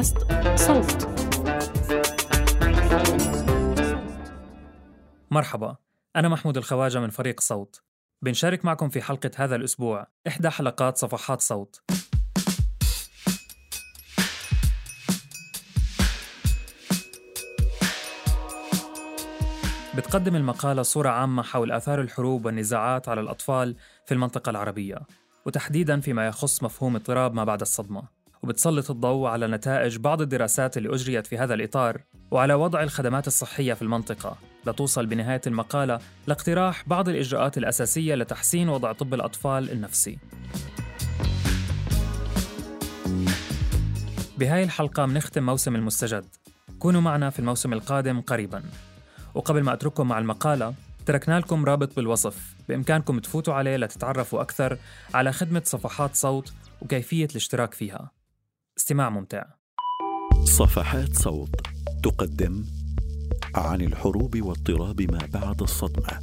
بودكاست صوت. مرحبا أنا محمود الخواجة من فريق صوت. بنشارك معكم في حلقة هذا الأسبوع إحدى حلقات صفحات صوت. بتقدم المقالة صورة عامة حول آثار الحروب والنزاعات على الأطفال في المنطقة العربية وتحديدا فيما يخص مفهوم اضطراب ما بعد الصدمة. وبتسلط الضوء على نتائج بعض الدراسات اللي أجريت في هذا الإطار وعلى وضع الخدمات الصحية في المنطقة. لتوصل بنهاية المقالة لاقتراح بعض الإجراءات الأساسية لتحسين وضع طب الأطفال النفسي. بهاي الحلقة منختم موسم المستجد. كونوا معنا في الموسم القادم قريباً. وقبل ما أترككم مع المقالة تركنا لكم رابط بالوصف. بإمكانكم تفوتوا عليه لتتعرفوا أكثر على خدمة صفحات صوت وكيفية الاشتراك فيها. استماع ممتع. صفحات صوت تقدم عن الحروب واضطراب ما بعد الصدمة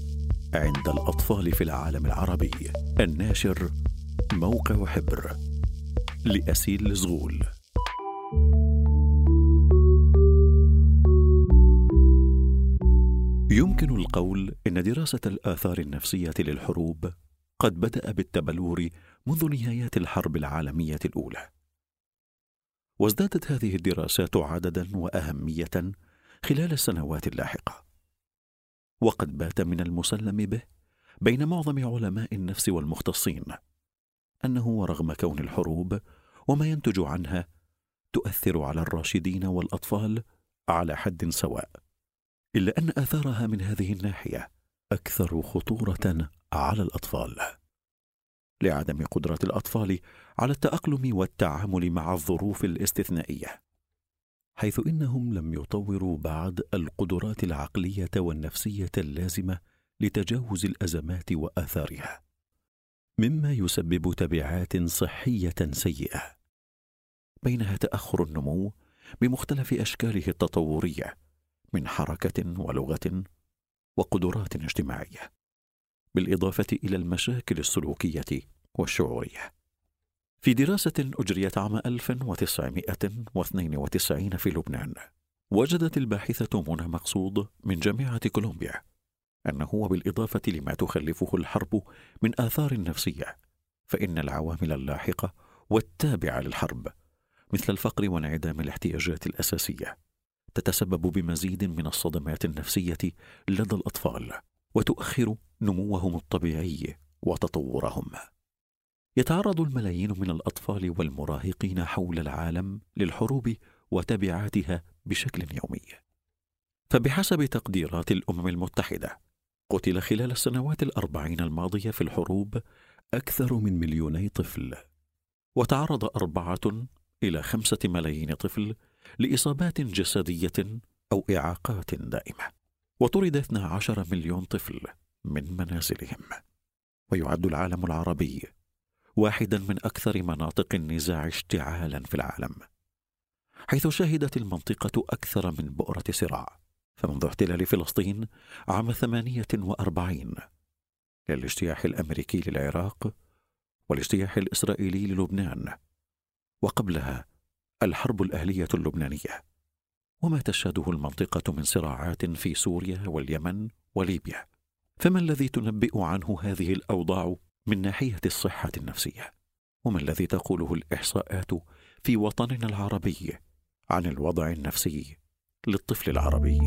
عند الأطفال في العالم العربي. الناشر موقع حبر لأسيل زغول. يمكن القول إن دراسة الآثار النفسية للحروب قد بدأ بالتبلور منذ نهايات الحرب العالمية الأولى. وازدادت هذه الدراسات عددا وأهمية خلال السنوات اللاحقة. وقد بات من المسلم به بين معظم علماء النفس والمختصين أنه ورغم كون الحروب وما ينتج عنها تؤثر على الراشدين والأطفال على حد سواء إلا أن آثارها من هذه الناحية أكثر خطورة على الأطفال. لعدم قدرة الأطفال على التأقلم والتعامل مع الظروف الاستثنائية حيث إنهم لم يطوروا بعد القدرات العقلية والنفسية اللازمة لتجاوز الأزمات وآثارها مما يسبب تبعات صحية سيئة. بينها تأخر النمو بمختلف أشكاله التطورية من حركة ولغة وقدرات اجتماعية بالإضافة إلى المشاكل السلوكية والشعوريه في دراسة أجريت عام 1992 في لبنان وجدت الباحثة منى مقصود من جامعة كولومبيا أنه وبالإضافة لما تخلفه الحرب من آثار نفسية فإن العوامل اللاحقة والتابعة للحرب مثل الفقر وانعدام الاحتياجات الأساسية تتسبب بمزيد من الصدمات النفسية لدى الأطفال وتؤخر نموهم الطبيعي وتطورهم. يتعرض الملايين من الأطفال والمراهقين حول العالم للحروب وتبعاتها بشكل يومي. فبحسب تقديرات الأمم المتحدة قتل خلال السنوات الأربعين الماضية في الحروب أكثر من مليوني طفل وتعرض أربعة إلى خمسة ملايين طفل لإصابات جسدية أو إعاقات دائمة وطرد 12 مليون طفل من منازلهم. ويعد العالم العربي واحدا من أكثر مناطق النزاع اشتعالا في العالم حيث شهدت المنطقة أكثر من بؤرة صراع فمنذ احتلال فلسطين عام 48 للاجتياح الأمريكي للعراق والاجتياح الإسرائيلي للبنان وقبلها الحرب الأهلية اللبنانية وما تشهده المنطقة من صراعات في سوريا واليمن وليبيا. فما الذي تنبئ عنه هذه الأوضاع؟ من ناحية الصحة النفسية. وما الذي تقوله الإحصاءات في وطننا العربي عن الوضع النفسي للطفل العربي؟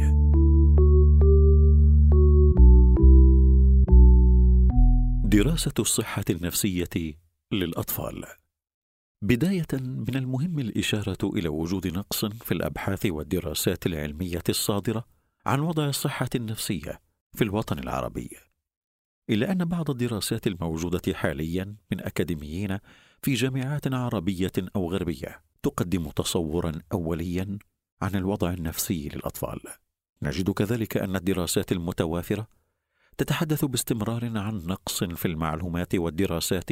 دراسة الصحة النفسية للأطفال. بداية من المهم الإشارة إلى وجود نقص في الأبحاث والدراسات العلمية الصادرة عن وضع الصحة النفسية في الوطن العربي. إلا أن بعض الدراسات الموجودة حاليا من أكاديميين في جامعات عربية أو غربية تقدم تصورا أوليا عن الوضع النفسي للأطفال. نجد كذلك أن الدراسات المتوافرة تتحدث باستمرار عن نقص في المعلومات والدراسات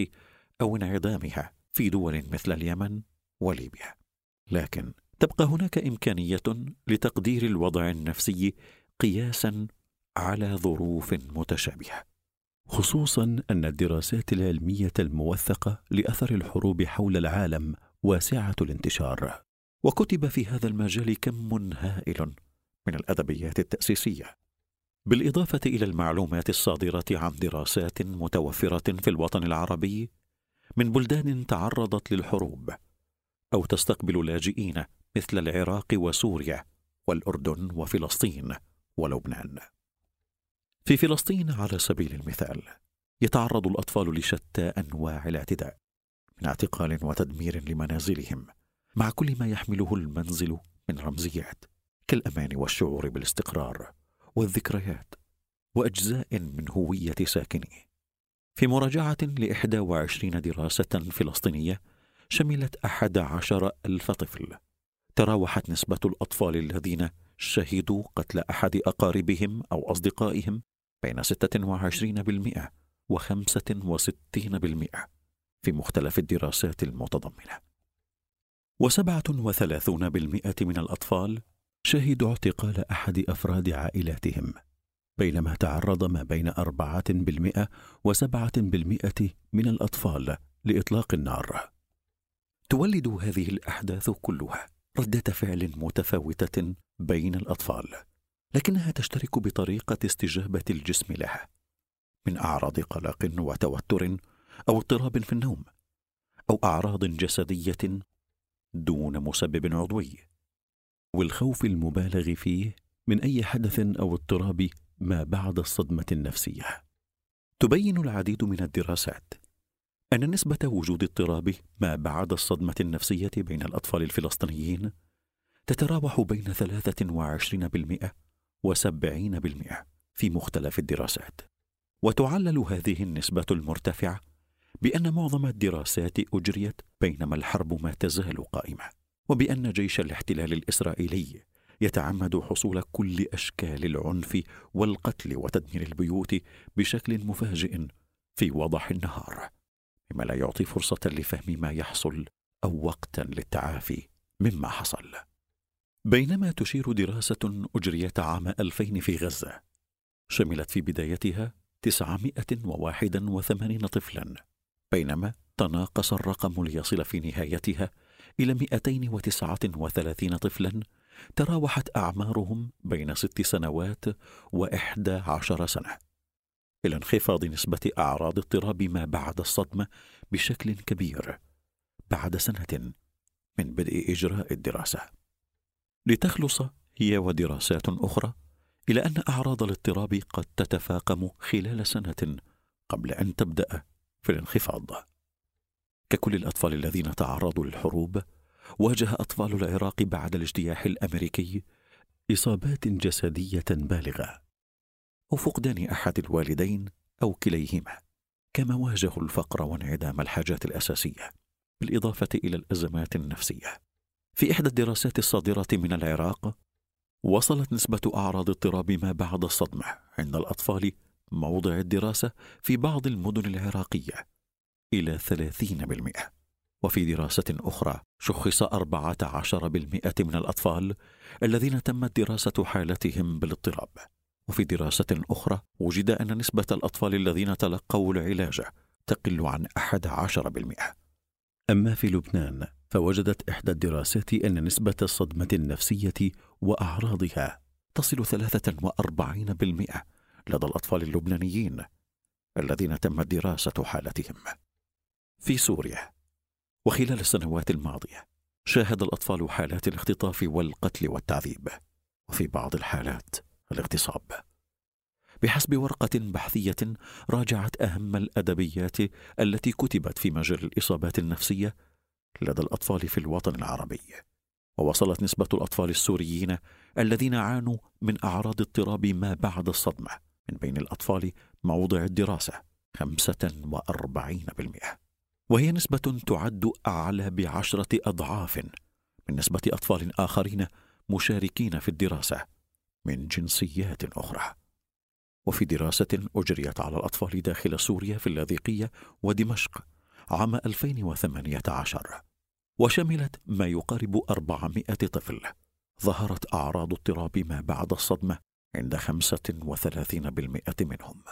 أو انعدامها في دول مثل اليمن وليبيا لكن تبقى هناك إمكانية لتقدير الوضع النفسي قياسا على ظروف متشابهة خصوصا أن الدراسات العلمية الموثقة لأثر الحروب حول العالم واسعة الانتشار. وكتب في هذا المجال كم هائل من الأدبيات التأسيسية. بالإضافة إلى المعلومات الصادرة عن دراسات متوفرة في الوطن العربي من بلدان تعرضت للحروب أو تستقبل لاجئين مثل العراق وسوريا والأردن وفلسطين ولبنان. في فلسطين على سبيل المثال يتعرض الأطفال لشتى أنواع الاعتداء من اعتقال وتدمير لمنازلهم مع كل ما يحمله المنزل من رمزيات كالأمان والشعور بالاستقرار والذكريات وأجزاء من هوية ساكنيه. في مراجعة لإحدى وعشرين دراسة فلسطينية شملت أحد عشر ألف طفل تراوحت نسبة الأطفال الذين شهدوا قتل أحد أقاربهم أو أصدقائهم بين 26% و 65% في مختلف الدراسات المتضمنة. وسبعة وثلاثون بالمئة من الأطفال شهدوا اعتقال أحد أفراد عائلاتهم بينما تعرض ما بين أربعة بالمئة وسبعة بالمئة من الأطفال لإطلاق النار. تولد هذه الأحداث كلها ردة فعل متفاوتة بين الأطفال. لكنها تشترك بطريقة استجابة الجسم لها من أعراض قلق وتوتر أو اضطراب في النوم أو أعراض جسدية دون مسبب عضوي والخوف المبالغ فيه من أي حدث أو اضطراب ما بعد الصدمة النفسية. تبين العديد من الدراسات أن نسبة وجود اضطراب ما بعد الصدمة النفسية بين الأطفال الفلسطينيين تتراوح بين 23% وسبعين بالمئة في مختلف الدراسات. وتعلل هذه النسبة المرتفعة بأن معظم الدراسات أجريت بينما الحرب ما تزال قائمة وبأن جيش الاحتلال الإسرائيلي يتعمد حصول كل أشكال العنف والقتل وتدمير البيوت بشكل مفاجئ في وضح النهار مما لا يعطي فرصة لفهم ما يحصل أو وقتا للتعافي مما حصل. بينما تشير دراسة أجريت عام 2000 في غزة شملت في بدايتها 981 طفلا بينما تناقص الرقم ليصل في نهايتها إلى 239 طفلا تراوحت أعمارهم بين ست سنوات وإحدى عشر سنة. إلى انخفاض نسبة أعراض اضطراب ما بعد الصدمة بشكل كبير بعد سنة من بدء إجراء الدراسة. لتخلص هي ودراسات أخرى إلى أن أعراض الاضطراب قد تتفاقم خلال سنة قبل أن تبدأ في الانخفاض. ككل الأطفال الذين تعرضوا للحروب، واجه أطفال العراق بعد الاجتياح الأمريكي إصابات جسدية بالغة، أو فقدان أحد الوالدين أو كليهما، كما واجهوا الفقر وانعدام الحاجات الأساسية، بالإضافة إلى الأزمات النفسية. في إحدى الدراسات الصادرة من العراق وصلت نسبة أعراض اضطراب ما بعد الصدمة عند الأطفال موضع الدراسة في بعض المدن العراقية إلى 30% وفي دراسة أخرى شخص 14% من الأطفال الذين تمت دراسة حالتهم بالاضطراب. وفي دراسة أخرى وجد أن نسبة الأطفال الذين تلقوا العلاج تقل عن 11% أما في لبنان فوجدت إحدى الدراسات أن نسبة الصدمة النفسية وأعراضها تصل 43% لدى الأطفال اللبنانيين الذين تمت دراسة حالتهم. في سوريا وخلال السنوات الماضية شاهد الأطفال حالات الاختطاف والقتل والتعذيب وفي بعض الحالات الاغتصاب. بحسب ورقة بحثية راجعت أهم الأدبيات التي كتبت في مجال الإصابات النفسية لدى الأطفال في الوطن العربي. ووصلت نسبة الأطفال السوريين الذين عانوا من أعراض اضطراب ما بعد الصدمة من بين الأطفال موضع الدراسة 45% وهي نسبة تعد أعلى بعشرة أضعاف من نسبة أطفال آخرين مشاركين في الدراسة من جنسيات أخرى. وفي دراسة أجريت على الأطفال داخل سوريا في اللاذقية ودمشق عام 2018 وشملت ما يقارب 400 طفل. ظهرت أعراض اضطراب ما بعد الصدمة عند 35% منهم.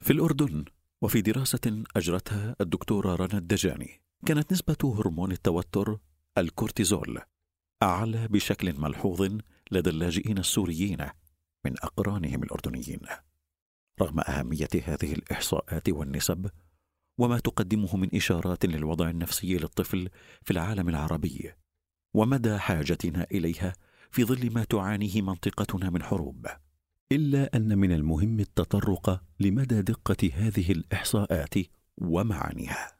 في الأردن وفي دراسة أجرتها الدكتورة رنا الدجاني كانت نسبة هرمون التوتر الكورتيزول أعلى بشكل ملحوظ لدى اللاجئين السوريين من أقرانهم الأردنيين. رغم أهمية هذه الإحصاءات والنسب وما تقدمه من إشارات للوضع النفسي للطفل في العالم العربي ومدى حاجتنا إليها في ظل ما تعانيه منطقتنا من حروب. إلا أن من المهم التطرق لمدى دقة هذه الإحصاءات ومعانيها.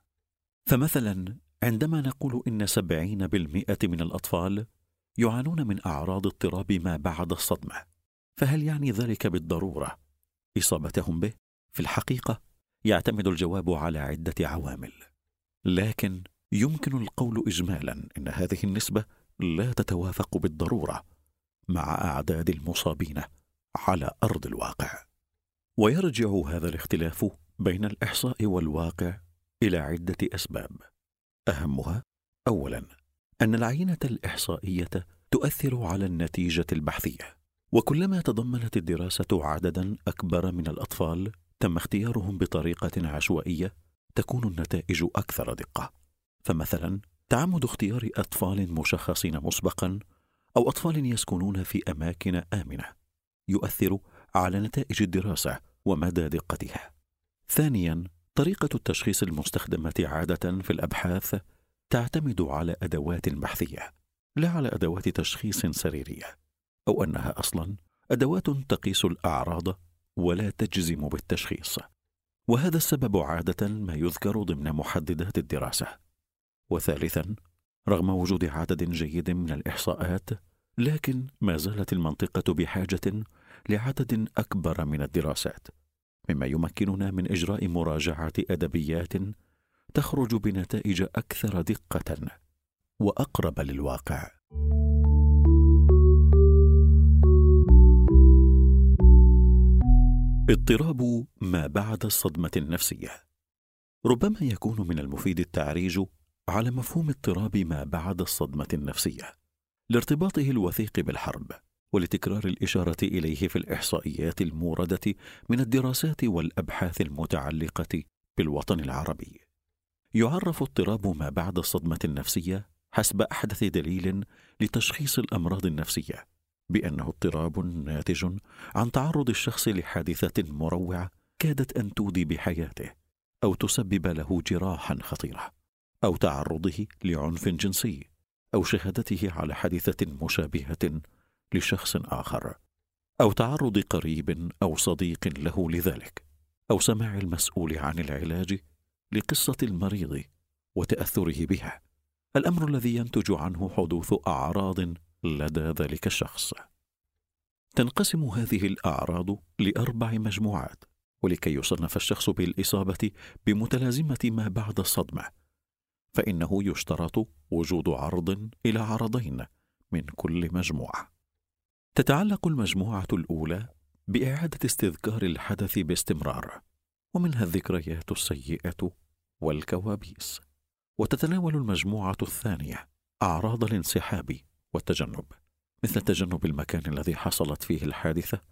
فمثلا عندما نقول إن سبعين بالمئة من الأطفال يعانون من أعراض اضطراب ما بعد الصدمة فهل يعني ذلك بالضرورة إصابتهم به؟ في الحقيقة يعتمد الجواب على عدة عوامل. لكن يمكن القول اجمالا إن هذه النسبة لا تتوافق بالضرورة مع أعداد المصابين على أرض الواقع. ويرجع هذا الاختلاف بين الإحصاء والواقع إلى عدة أسباب. أهمها اولا أن العينة الإحصائية تؤثر على النتيجة البحثية. وكلما تضمنت الدراسة عددا أكبر من الأطفال تم اختيارهم بطريقة عشوائية تكون النتائج أكثر دقة. فمثلا تعمد اختيار أطفال مشخصين مسبقا أو أطفال يسكنون في أماكن آمنة يؤثر على نتائج الدراسة ومدى دقتها. ثانيا طريقة التشخيص المستخدمة عادة في الأبحاث تعتمد على أدوات بحثية لا على أدوات تشخيص سريرية أو أنها أصلا أدوات تقيس الأعراض ولا تجزم بالتشخيص. وهذا السبب عادة ما يذكر ضمن محددات الدراسة. وثالثا رغم وجود عدد جيد من الإحصاءات لكن ما زالت المنطقة بحاجة لعدد أكبر من الدراسات مما يمكننا من إجراء مراجعة أدبيات تخرج بنتائج أكثر دقة وأقرب للواقع. اضطراب ما بعد الصدمة النفسية. ربما يكون من المفيد التعريج على مفهوم اضطراب ما بعد الصدمة النفسية لارتباطه الوثيق بالحرب ولتكرار الإشارة إليه في الإحصائيات الموردة من الدراسات والأبحاث المتعلقة بالوطن العربي. يعرف اضطراب ما بعد الصدمة النفسية حسب أحدث دليل لتشخيص الأمراض النفسية بأنه اضطراب ناتج عن تعرض الشخص لحادثة مروعة كادت أن تودي بحياته أو تسبب له جراحا خطيرة أو تعرضه لعنف جنسي أو شهادته على حادثة مشابهة لشخص آخر أو تعرض قريب أو صديق له لذلك أو سماع المسؤول عن العلاج لقصة المريض وتأثره بها. الأمر الذي ينتج عنه حدوث أعراض لدى ذلك الشخص. تنقسم هذه الأعراض لأربع مجموعات ولكي يصنف الشخص بالإصابة بمتلازمة ما بعد الصدمة. فإنه يشترط وجود عرض إلى عرضين من كل مجموعة. تتعلق المجموعة الأولى بإعادة استذكار الحدث باستمرار ومنها الذكريات السيئة والكوابيس. وتتناول المجموعة الثانية أعراض الانسحاب والتجنب مثل تجنب المكان الذي حصلت فيه الحادثة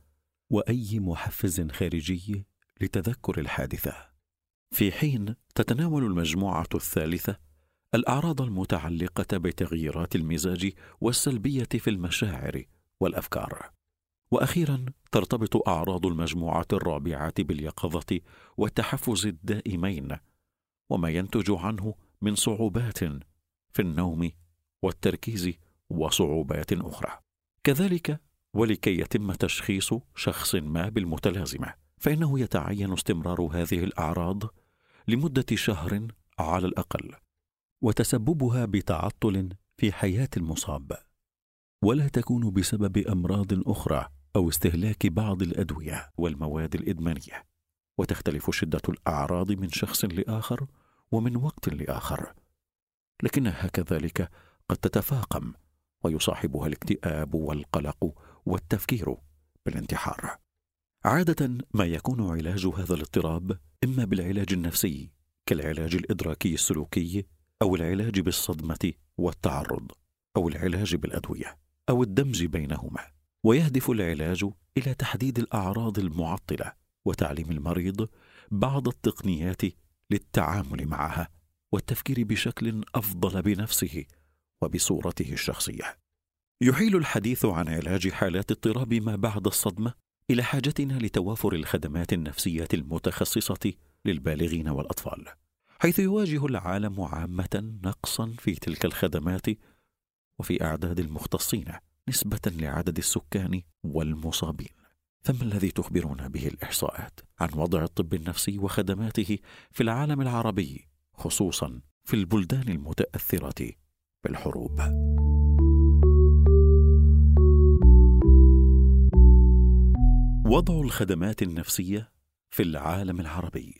وأي محفز خارجي لتذكر الحادثة. في حين تتناول المجموعة الثالثة الأعراض المتعلقة بتغييرات المزاج والسلبية في المشاعر والأفكار. وأخيرا ترتبط أعراض المجموعة الرابعة باليقظة والتحفز الدائمين وما ينتج عنه من صعوبات في النوم والتركيز وصعوبات أخرى. كذلك ولكي يتم تشخيص شخص ما بالمتلازمة فإنه يتعين استمرار هذه الأعراض لمدة شهر على الأقل وتسببها بتعطل في حياة المصاب. ولا تكون بسبب أمراض أخرى أو استهلاك بعض الأدوية والمواد الإدمانية. وتختلف شدة الأعراض من شخص لآخر ومن وقت لآخر. لكنها كذلك قد تتفاقم ويصاحبها الاكتئاب والقلق والتفكير بالانتحار. عادة ما يكون علاج هذا الاضطراب إما بالعلاج النفسي كالعلاج الإدراكي السلوكي أو العلاج بالصدمة والتعرض أو العلاج بالأدوية أو الدمج بينهما. ويهدف العلاج إلى تحديد الأعراض المعطلة وتعليم المريض بعض التقنيات للتعامل معها والتفكير بشكل أفضل بنفسه وبصورته الشخصية. يحيل الحديث عن علاج حالات اضطراب ما بعد الصدمة إلى حاجتنا لتوافر الخدمات النفسية المتخصصة للبالغين والأطفال حيث يواجه العالم عامة نقصا في تلك الخدمات وفي أعداد المختصين نسبة لعدد السكان والمصابين. فما الذي تخبرنا به الإحصاءات عن وضع الطب النفسي وخدماته في العالم العربي خصوصا في البلدان المتأثرة؟ بالحروب. وضع الخدمات النفسية في العالم العربي.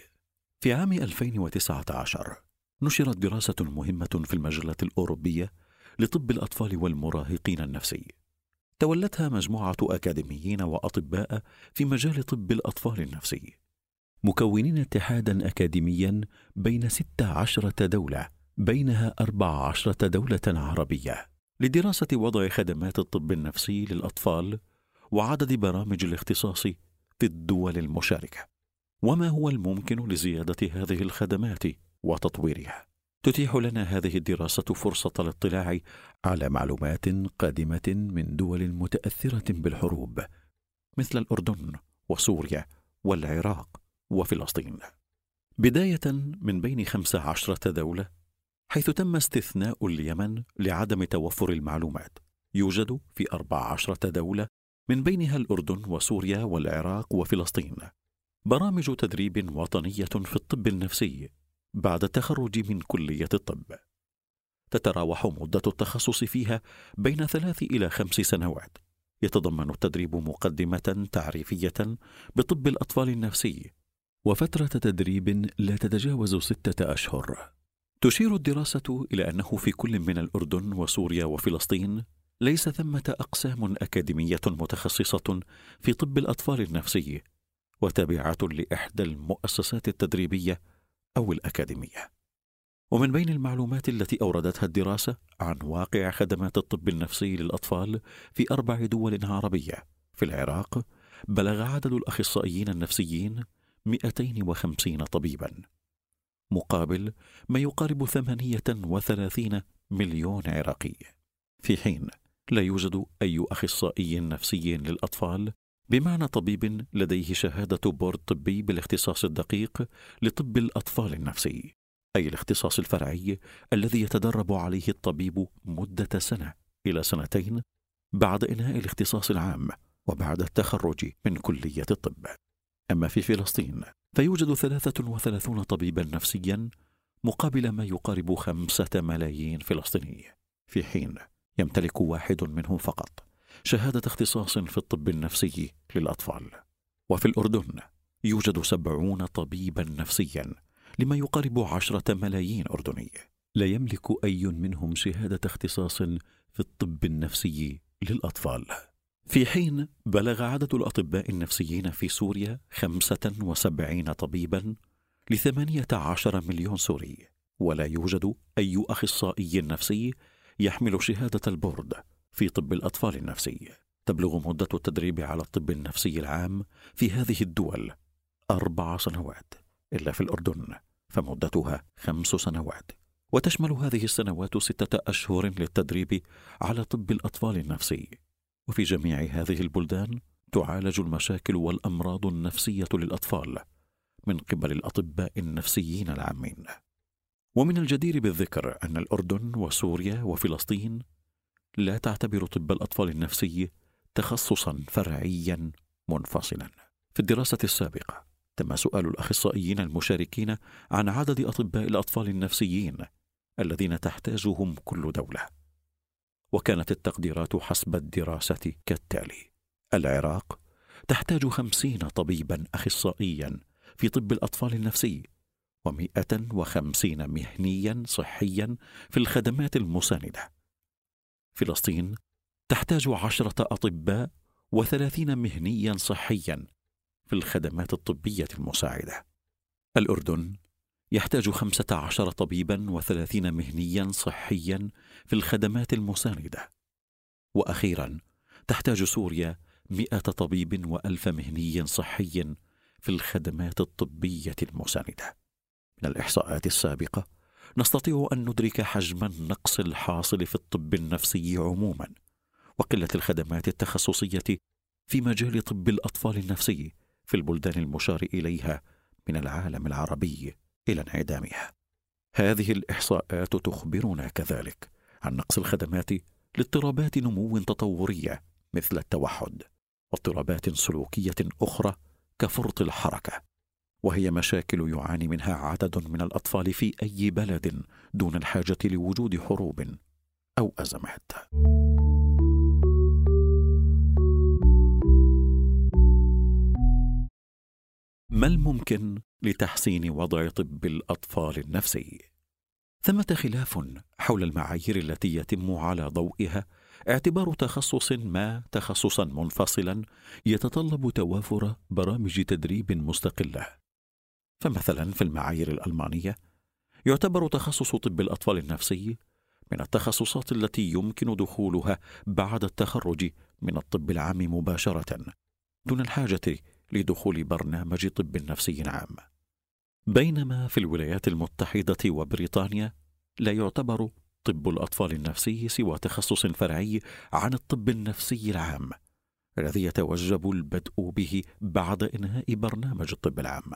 في عام 2019 نشرت دراسة مهمة في المجلة الأوروبية لطب الأطفال والمراهقين النفسي. تولتها مجموعة أكاديميين وأطباء في مجال طب الأطفال النفسي مكونين اتحادا أكاديميا بين 16 دولة بينها 14 دولة عربية لدراسة وضع خدمات الطب النفسي للأطفال وعدد برامج الاختصاص في الدول المشاركة. وما هو الممكن لزيادة هذه الخدمات وتطويرها؟ تتيح لنا هذه الدراسة فرصة الاطلاع على معلومات قادمة من دول متأثرة بالحروب مثل الأردن وسوريا والعراق وفلسطين. بداية من بين خمس عشرة دولة حيث تم استثناء اليمن لعدم توفر المعلومات يوجد في أربع عشرة دولة من بينها الأردن وسوريا والعراق وفلسطين برامج تدريب وطنية في الطب النفسي بعد التخرج من كلية الطب. تتراوح مدة التخصص فيها بين ثلاث إلى خمس سنوات يتضمن التدريب مقدمة تعريفية بطب الأطفال النفسي وفترة تدريب لا تتجاوز ستة أشهر. تشير الدراسة إلى أنه في كل من الأردن وسوريا وفلسطين ليس ثمة أقسام أكاديمية متخصصة في طب الأطفال النفسي وتابعة لإحدى المؤسسات التدريبية أو الأكاديمية. ومن بين المعلومات التي أوردتها الدراسة عن واقع خدمات الطب النفسي للأطفال في أربع دول عربية في العراق بلغ عدد الأخصائيين النفسيين 250 طبيبا مقابل ما يقارب 38 مليون عراقي. في حين لا يوجد أي أخصائي نفسي للأطفال بمعنى طبيب لديه شهادة بورد طبي بالاختصاص الدقيق لطب الأطفال النفسي أي الاختصاص الفرعي الذي يتدرب عليه الطبيب مدة سنة إلى سنتين بعد إنهاء الاختصاص العام وبعد التخرج من كلية الطب. أما في فلسطين فيوجد 33 طبيبا نفسيا مقابل ما يقارب خمسة ملايين فلسطيني. في حين يمتلك واحد منهم فقط شهادة اختصاص في الطب النفسي للأطفال. وفي الأردن يوجد سبعون طبيبا نفسيا لما يقارب عشرة ملايين أردني. لا يملك أي منهم شهادة اختصاص في الطب النفسي للأطفال. في حين بلغ عدد الأطباء النفسيين في سوريا خمسة وسبعين طبيبا لثمانية عشر مليون سوري ولا يوجد أي أخصائي نفسي يحمل شهادة ال board في طب الأطفال النفسي. تبلغ مدة التدريب على الطب النفسي العام في هذه الدول أربع سنوات إلا في الأردن فمدتها خمس سنوات. وتشمل هذه السنوات ستة أشهر للتدريب على طب الأطفال النفسي. وفي جميع هذه البلدان تعالج المشاكل والأمراض النفسية للأطفال من قبل الأطباء النفسيين العامين ومن الجدير بالذكر أن الأردن وسوريا وفلسطين لا تعتبر طب الأطفال النفسي تخصصا فرعيا منفصلا. في الدراسة السابقة تم سؤال الأخصائيين المشاركين عن عدد أطباء الأطفال النفسيين الذين تحتاجهم كل دولة. وكانت التقديرات حسب الدراسة كالتالي: العراق تحتاج خمسين طبيبا أخصائيا في طب الأطفال النفسي ومئة وخمسين مهنيا صحيا في الخدمات المساندة. فلسطين تحتاج عشرة أطباء وثلاثين مهنيا صحيا في الخدمات الطبية المساعدة. الأردن يحتاج خمسة عشر طبيبا وثلاثين مهنيا صحيا في الخدمات المساندة. وأخيرا تحتاج سوريا مئة طبيب وألف مهني صحي في الخدمات الطبية المساندة. من الإحصاءات السابقة نستطيع أن ندرك حجم النقص الحاصل في الطب النفسي عموما وقلة الخدمات التخصصية في مجال طب الأطفال النفسي في البلدان المشار إليها من العالم العربي. إلى انعدامها. هذه الإحصاءات تخبرنا كذلك عن نقص الخدمات لاضطرابات نمو تطورية مثل التوحد واضطرابات سلوكية أخرى كفرط الحركة وهي مشاكل يعاني منها عدد من الأطفال في أي بلد دون الحاجة لوجود حروب أو أزمات. ما الممكن لتحسين وضع طب الأطفال النفسي. ثمة خلاف حول المعايير التي يتم على ضوئها اعتبار تخصص ما تخصصا منفصلا يتطلب توافر برامج تدريب مستقلة. فمثلا في المعايير الألمانية يعتبر تخصص طب الأطفال النفسي من التخصصات التي يمكن دخولها بعد التخرج من الطب العام مباشرة دون الحاجة لدخول برنامج طب نفسي عام. بينما في الولايات المتحدة وبريطانيا لا يعتبر طب الأطفال النفسي سوى تخصص فرعي عن الطب النفسي العام الذي يتوجب البدء به بعد إنهاء برنامج الطب العام.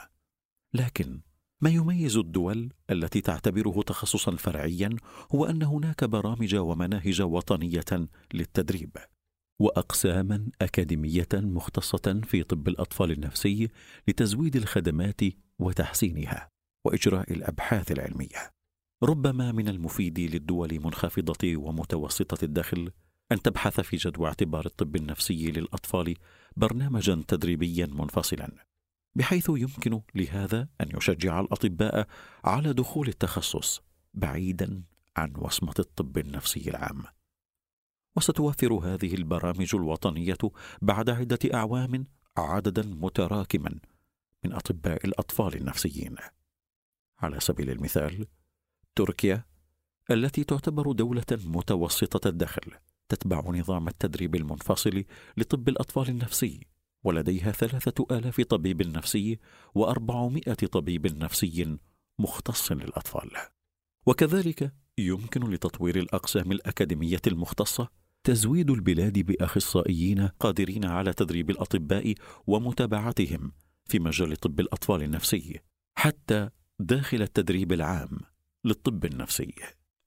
لكن ما يميز الدول التي تعتبره تخصصا فرعيا هو أن هناك برامج ومناهج وطنية للتدريب واقساما أكاديمية مختصة في طب الأطفال النفسي لتزويد الخدمات وتحسينها وإجراء الأبحاث العلمية. ربما من المفيد للدول منخفضه ومتوسطة الدخل أن تبحث في جدوى اعتبار الطب النفسي للأطفال برنامجا تدريبيا منفصلا بحيث يمكن لهذا أن يشجع الأطباء على دخول التخصص بعيدا عن وصمة الطب النفسي العام. وستوفر هذه البرامج الوطنية بعد عدة أعوام عددا متراكما من اطباء الأطفال النفسيين. على سبيل المثال تركيا التي تعتبر دولة متوسطة الدخل تتبع نظام التدريب المنفصل لطب الأطفال النفسي ولديها ثلاثة آلاف طبيب نفسي وأربعمائة طبيب نفسي مختص للأطفال. وكذلك يمكن لتطوير الأقسام الأكاديمية المختصة تزويد البلاد بأخصائيين قادرين على تدريب الأطباء ومتابعتهم في مجال طب الأطفال النفسي حتى داخل التدريب العام للطب النفسي.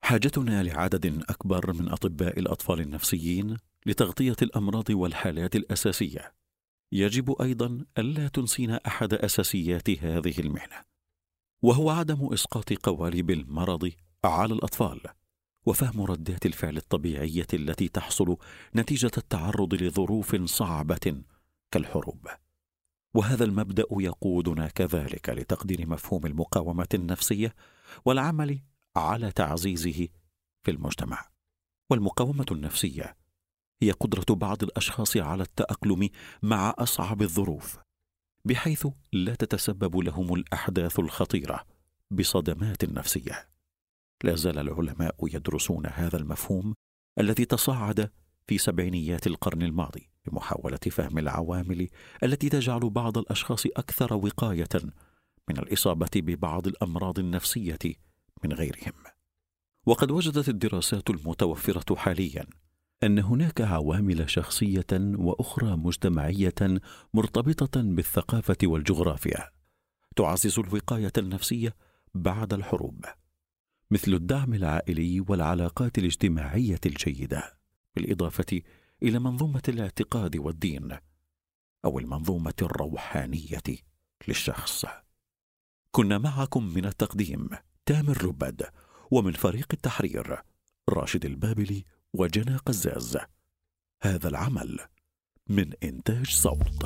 حاجتنا لعدد أكبر من أطباء الأطفال النفسيين لتغطية الأمراض والحالات الأساسية. يجب أيضا ألا تنسينا أحد أساسيات هذه المهنة وهو عدم إسقاط قوالب المرض على الأطفال وفهم ردات الفعل الطبيعية التي تحصل نتيجة التعرض لظروف صعبة كالحروب. وهذا المبدأ يقودنا كذلك لتقدير مفهوم المقاومة النفسية والعمل على تعزيزه في المجتمع. والمقاومة النفسية هي قدرة بعض الأشخاص على التأقلم مع أصعب الظروف بحيث لا تتسبب لهم الأحداث الخطيرة بصدمات نفسية. لا زال العلماء يدرسون هذا المفهوم الذي تصاعد في سبعينيات القرن الماضي. لمحاوله فهم العوامل التي تجعل بعض الأشخاص أكثر وقاية من الإصابة ببعض الأمراض النفسية من غيرهم. وقد وجدت الدراسات المتوفرة حاليا أن هناك عوامل شخصية وأخرى مجتمعية مرتبطة بالثقافة والجغرافيا تعزز الوقاية النفسية بعد الحروب مثل الدعم العائلي والعلاقات الاجتماعية الجيدة بالإضافة إلى منظومة الاعتقاد والدين أو المنظومة الروحانية للشخص. كنا معكم من التقديم تامر ربد ومن فريق التحرير راشد البابلي وجنى قزاز. هذا العمل من إنتاج صوت.